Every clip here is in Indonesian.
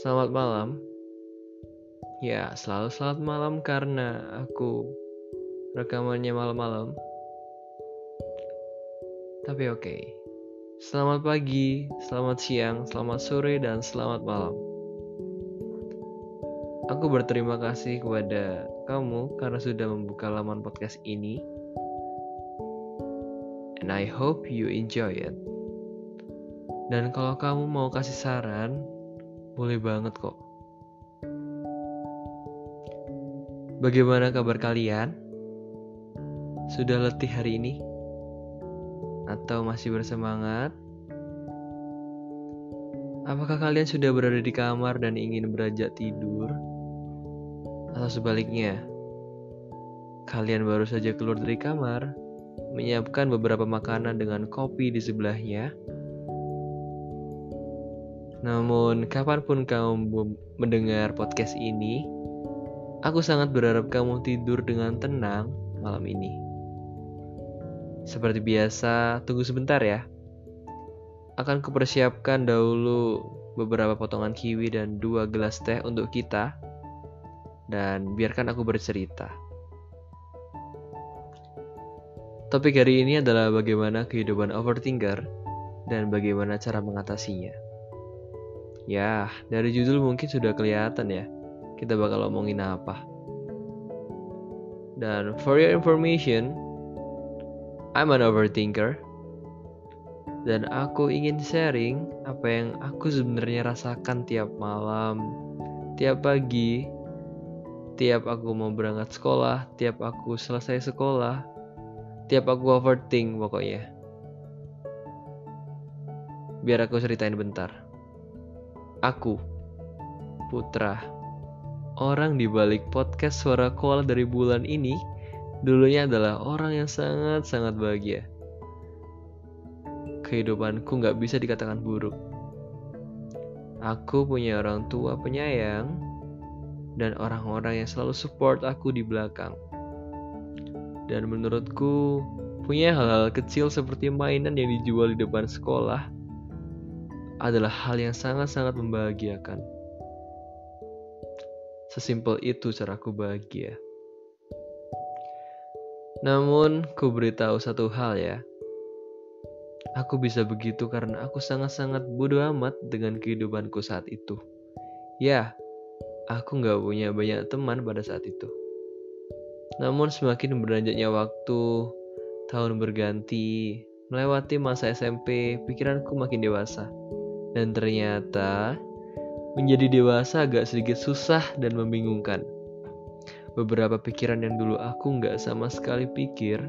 Selamat malam. Ya, selalu selamat malam karena aku rekamannya malam-malam. Tapi oke. Selamat pagi, selamat siang, selamat sore, dan selamat malam. Aku berterima kasih kepada kamu karena sudah membuka laman podcast ini. And I hope you enjoy it. Dan kalau kamu mau kasih saran, boleh banget kok. Bagaimana kabar kalian? Sudah letih hari ini? Atau masih bersemangat? Apakah kalian sudah berada di kamar dan ingin beranjak tidur? Atau sebaliknya, kalian baru saja keluar dari kamar, menyiapkan beberapa makanan dengan kopi di sebelahnya, namun, kapan pun kamu mendengar podcast ini, aku sangat berharap kamu tidur dengan tenang malam ini. Seperti biasa, tunggu sebentar ya. Akan kupersiapkan dahulu beberapa potongan kiwi dan dua gelas teh untuk kita. Dan biarkan aku bercerita. Topik hari ini adalah bagaimana kehidupan overthinker dan bagaimana cara mengatasinya. Ya, dari judul mungkin sudah kelihatan ya, kita bakal ngomongin apa. Dan for your information, I'm an overthinker. Dan aku ingin sharing apa yang aku sebenarnya rasakan tiap malam, tiap pagi, tiap aku mau berangkat sekolah, tiap aku selesai sekolah, tiap aku overthink pokoknya. Biar aku ceritain bentar. Aku, Putra, orang di balik podcast Suara Koala dari bulan ini, dulunya adalah orang yang sangat-sangat bahagia. Kehidupanku nggak bisa dikatakan buruk. Aku punya orang tua penyayang dan orang-orang yang selalu support aku di belakang. Dan menurutku, punya hal-hal kecil seperti mainan yang dijual di depan sekolah adalah hal yang sangat-sangat membahagiakan. Sesimpel itu caraku bahagia. Namun, ku beritahu satu hal ya. Aku bisa begitu karena aku sangat-sangat bodoh amat dengan kehidupanku saat itu. Ya, aku nggak punya banyak teman pada saat itu. Namun semakin beranjaknya waktu, tahun berganti, melewati masa SMP, pikiranku makin dewasa. Dan ternyata menjadi dewasa agak sedikit susah dan membingungkan. Beberapa pikiran yang dulu aku nggak sama sekali pikir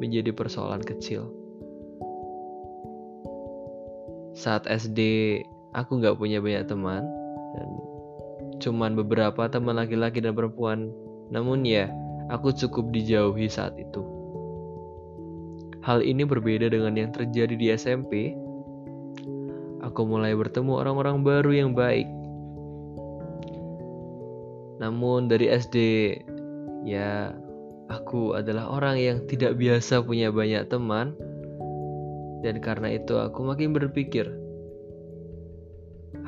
menjadi persoalan kecil. Saat SD, aku nggak punya banyak teman dan cuman beberapa teman laki-laki dan perempuan. Namun ya, aku cukup dijauhi saat itu. Hal ini berbeda dengan yang terjadi di SMP aku mulai bertemu orang-orang baru yang baik. Namun dari SD, ya aku adalah orang yang tidak biasa punya banyak teman. Dan karena itu aku makin berpikir,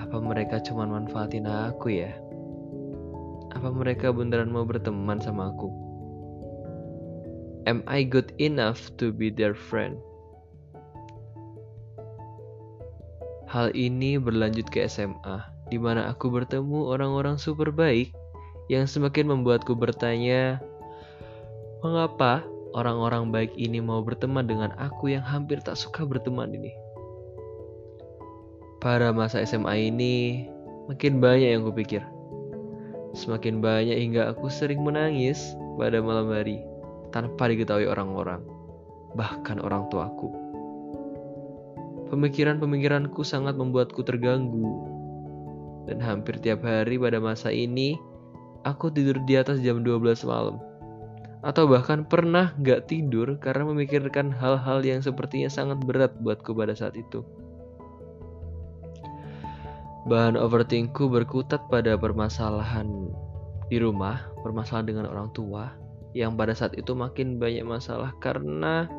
apa mereka cuma manfaatin aku ya? Apa mereka beneran mau berteman sama aku? Am I good enough to be their friend? Hal ini berlanjut ke SMA, di mana aku bertemu orang-orang super baik yang semakin membuatku bertanya, mengapa orang-orang baik ini mau berteman dengan aku yang hampir tak suka berteman ini? Pada masa SMA ini, makin banyak yang kupikir. Semakin banyak hingga aku sering menangis pada malam hari tanpa diketahui orang-orang, bahkan orang tuaku. Pemikiran-pemikiranku sangat membuatku terganggu. Dan hampir tiap hari pada masa ini, aku tidur di atas jam 12 malam. Atau bahkan pernah gak tidur karena memikirkan hal-hal yang sepertinya sangat berat buatku pada saat itu. Bahan overthinkku berkutat pada permasalahan di rumah, permasalahan dengan orang tua, yang pada saat itu makin banyak masalah karena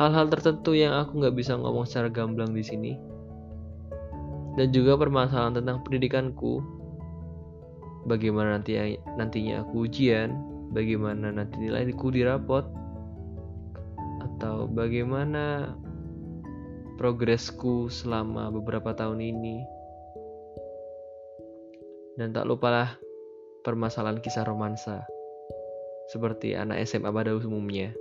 hal-hal tertentu yang aku nggak bisa ngomong secara gamblang di sini. dan juga permasalahan tentang pendidikanku. Bagaimana nanti nantinya aku ujian, bagaimana nanti nilaiku di rapot, atau bagaimana progresku selama beberapa tahun ini. Dan tak lupalah permasalahan kisah romansa, seperti anak SMA pada umumnya.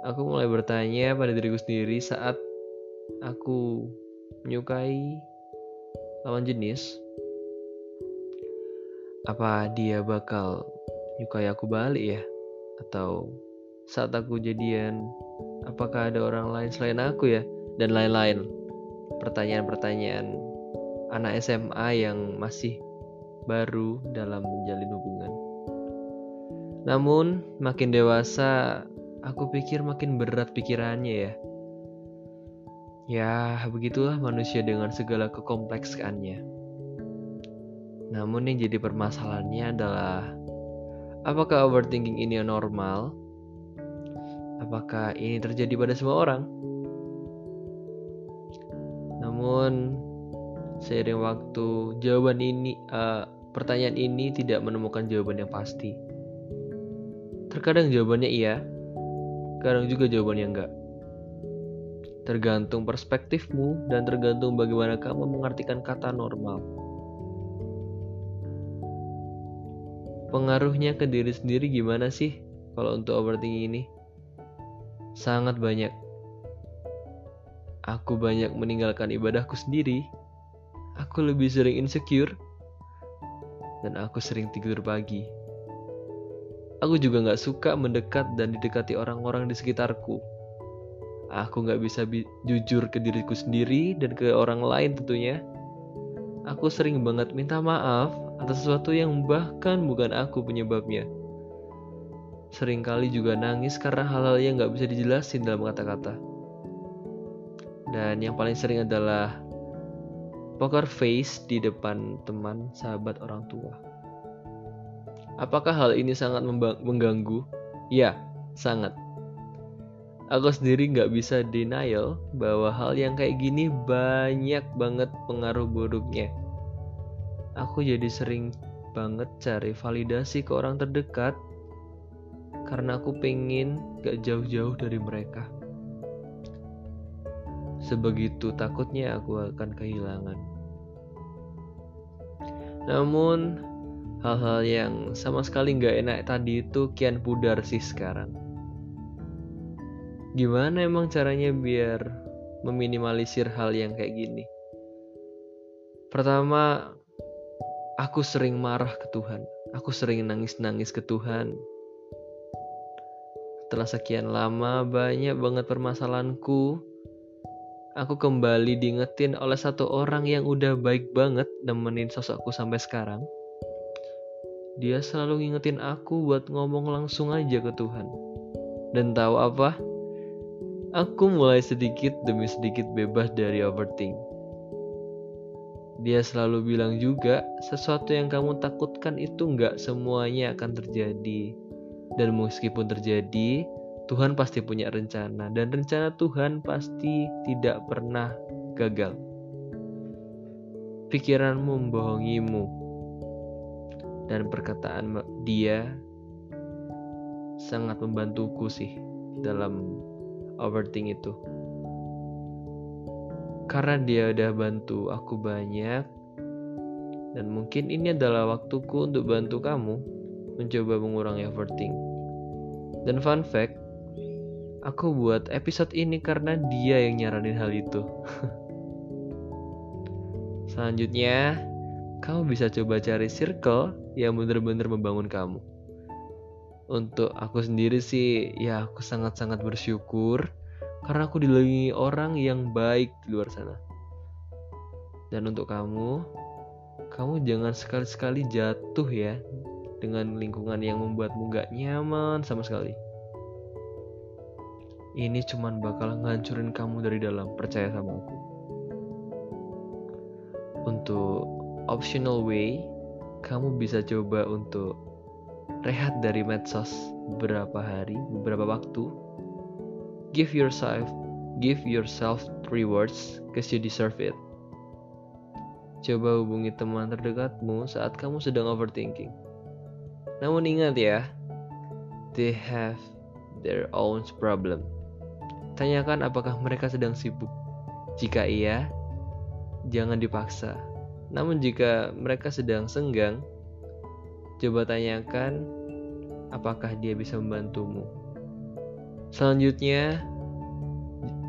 Aku mulai bertanya pada diriku sendiri saat aku menyukai lawan jenis. Apa dia bakal nyukai aku balik ya? Atau saat aku jadian, apakah ada orang lain selain aku ya? Dan lain-lain. Pertanyaan-pertanyaan anak SMA yang masih baru dalam menjalin hubungan. Namun, makin dewasa, aku pikir makin berat pikirannya ya. Ya, begitulah manusia dengan segala kekompleksannya. Namun yang jadi permasalahannya adalah apakah overthinking ini normal? Apakah ini terjadi pada semua orang? Namun seiring waktu jawaban ini uh, pertanyaan ini tidak menemukan jawaban yang pasti. Terkadang jawabannya iya, kadang juga jawabannya enggak. Tergantung perspektifmu dan tergantung bagaimana kamu mengartikan kata normal. Pengaruhnya ke diri sendiri gimana sih kalau untuk overthinking ini? Sangat banyak. Aku banyak meninggalkan ibadahku sendiri. Aku lebih sering insecure dan aku sering tidur pagi. Aku juga gak suka mendekat dan didekati orang-orang di sekitarku. Aku gak bisa bi jujur ke diriku sendiri dan ke orang lain tentunya. Aku sering banget minta maaf atas sesuatu yang bahkan bukan aku penyebabnya. Seringkali juga nangis karena hal-hal yang gak bisa dijelasin dalam kata-kata. Dan yang paling sering adalah poker face di depan teman, sahabat, orang tua. Apakah hal ini sangat mengganggu? Ya, sangat. Aku sendiri nggak bisa denial bahwa hal yang kayak gini banyak banget pengaruh buruknya. Aku jadi sering banget cari validasi ke orang terdekat karena aku pengen gak jauh-jauh dari mereka. Sebegitu takutnya aku akan kehilangan. Namun, hal-hal yang sama sekali nggak enak tadi itu kian pudar sih sekarang. Gimana emang caranya biar meminimalisir hal yang kayak gini? Pertama, aku sering marah ke Tuhan. Aku sering nangis-nangis ke Tuhan. Setelah sekian lama, banyak banget permasalahanku aku kembali diingetin oleh satu orang yang udah baik banget nemenin sosokku sampai sekarang. Dia selalu ngingetin aku buat ngomong langsung aja ke Tuhan. Dan tahu apa? Aku mulai sedikit demi sedikit bebas dari overthink. Dia selalu bilang juga, sesuatu yang kamu takutkan itu nggak semuanya akan terjadi. Dan meskipun terjadi, Tuhan pasti punya rencana dan rencana Tuhan pasti tidak pernah gagal. Pikiranmu membohongimu dan perkataan dia sangat membantuku sih dalam overthink itu. Karena dia udah bantu aku banyak dan mungkin ini adalah waktuku untuk bantu kamu mencoba mengurangi overthink. Dan fun fact, Aku buat episode ini karena dia yang nyaranin hal itu. Selanjutnya, kamu bisa coba cari circle yang bener-bener membangun kamu. Untuk aku sendiri sih, ya aku sangat-sangat bersyukur karena aku dilindungi orang yang baik di luar sana. Dan untuk kamu, kamu jangan sekali-sekali jatuh ya dengan lingkungan yang membuatmu gak nyaman sama sekali ini cuman bakal ngancurin kamu dari dalam percaya sama aku untuk optional way kamu bisa coba untuk rehat dari medsos beberapa hari beberapa waktu give yourself give yourself rewards cause you deserve it Coba hubungi teman terdekatmu saat kamu sedang overthinking. Namun ingat ya, they have their own problem. Tanyakan apakah mereka sedang sibuk. Jika iya, jangan dipaksa. Namun jika mereka sedang senggang, coba tanyakan apakah dia bisa membantumu. Selanjutnya,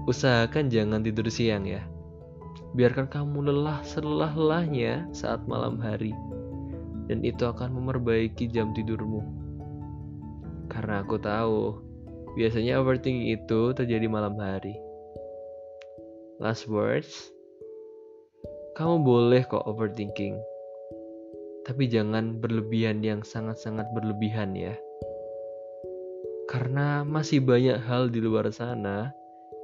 usahakan jangan tidur siang ya. Biarkan kamu lelah selelah-lelahnya saat malam hari. Dan itu akan memperbaiki jam tidurmu. Karena aku tahu, biasanya overthinking itu terjadi malam hari. Last words, kamu boleh kok overthinking. Tapi jangan berlebihan yang sangat-sangat berlebihan ya. Karena masih banyak hal di luar sana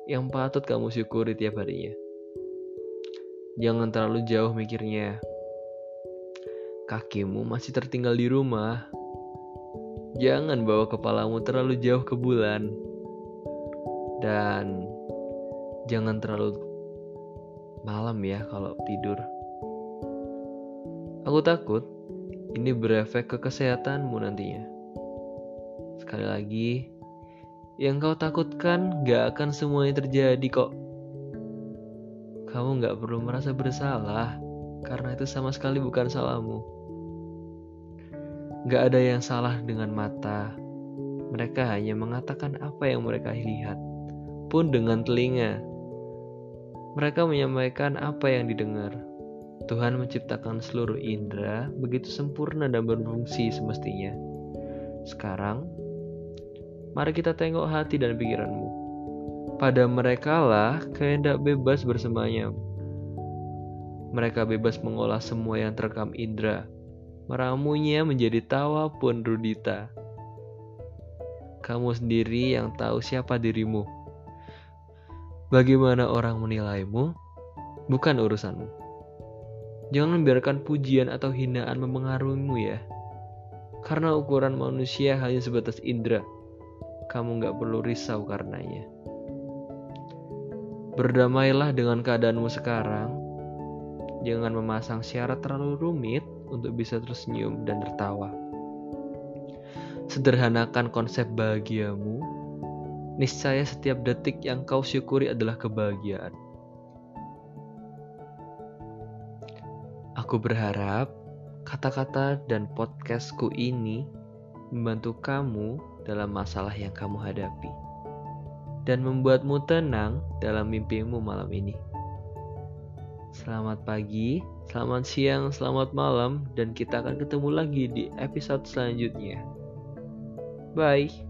yang patut kamu syukuri tiap harinya. Jangan terlalu jauh mikirnya. Kakimu masih tertinggal di rumah. Jangan bawa kepalamu terlalu jauh ke bulan. Dan jangan terlalu malam ya kalau tidur. Aku takut ini berefek ke kesehatanmu nantinya. Sekali lagi, yang kau takutkan gak akan semuanya terjadi kok. Kamu gak perlu merasa bersalah, karena itu sama sekali bukan salahmu. Gak ada yang salah dengan mata. Mereka hanya mengatakan apa yang mereka lihat, pun dengan telinga. Mereka menyampaikan apa yang didengar. Tuhan menciptakan seluruh indera begitu sempurna dan berfungsi semestinya. Sekarang, mari kita tengok hati dan pikiranmu. Pada mereka lah kehendak bebas bersemayam. Mereka bebas mengolah semua yang terekam indera, meramunya menjadi tawa pun rudita. Kamu sendiri yang tahu siapa dirimu. Bagaimana orang menilaimu, bukan urusanmu. Jangan biarkan pujian atau hinaan mempengaruhimu ya. Karena ukuran manusia hanya sebatas indera. Kamu nggak perlu risau karenanya. Berdamailah dengan keadaanmu sekarang. Jangan memasang syarat terlalu rumit untuk bisa terus senyum dan tertawa. Sederhanakan konsep bahagiamu. Niscaya setiap detik yang kau syukuri adalah kebahagiaan. Aku berharap kata-kata dan podcastku ini membantu kamu dalam masalah yang kamu hadapi dan membuatmu tenang dalam mimpimu malam ini. Selamat pagi, selamat siang, selamat malam, dan kita akan ketemu lagi di episode selanjutnya. Bye.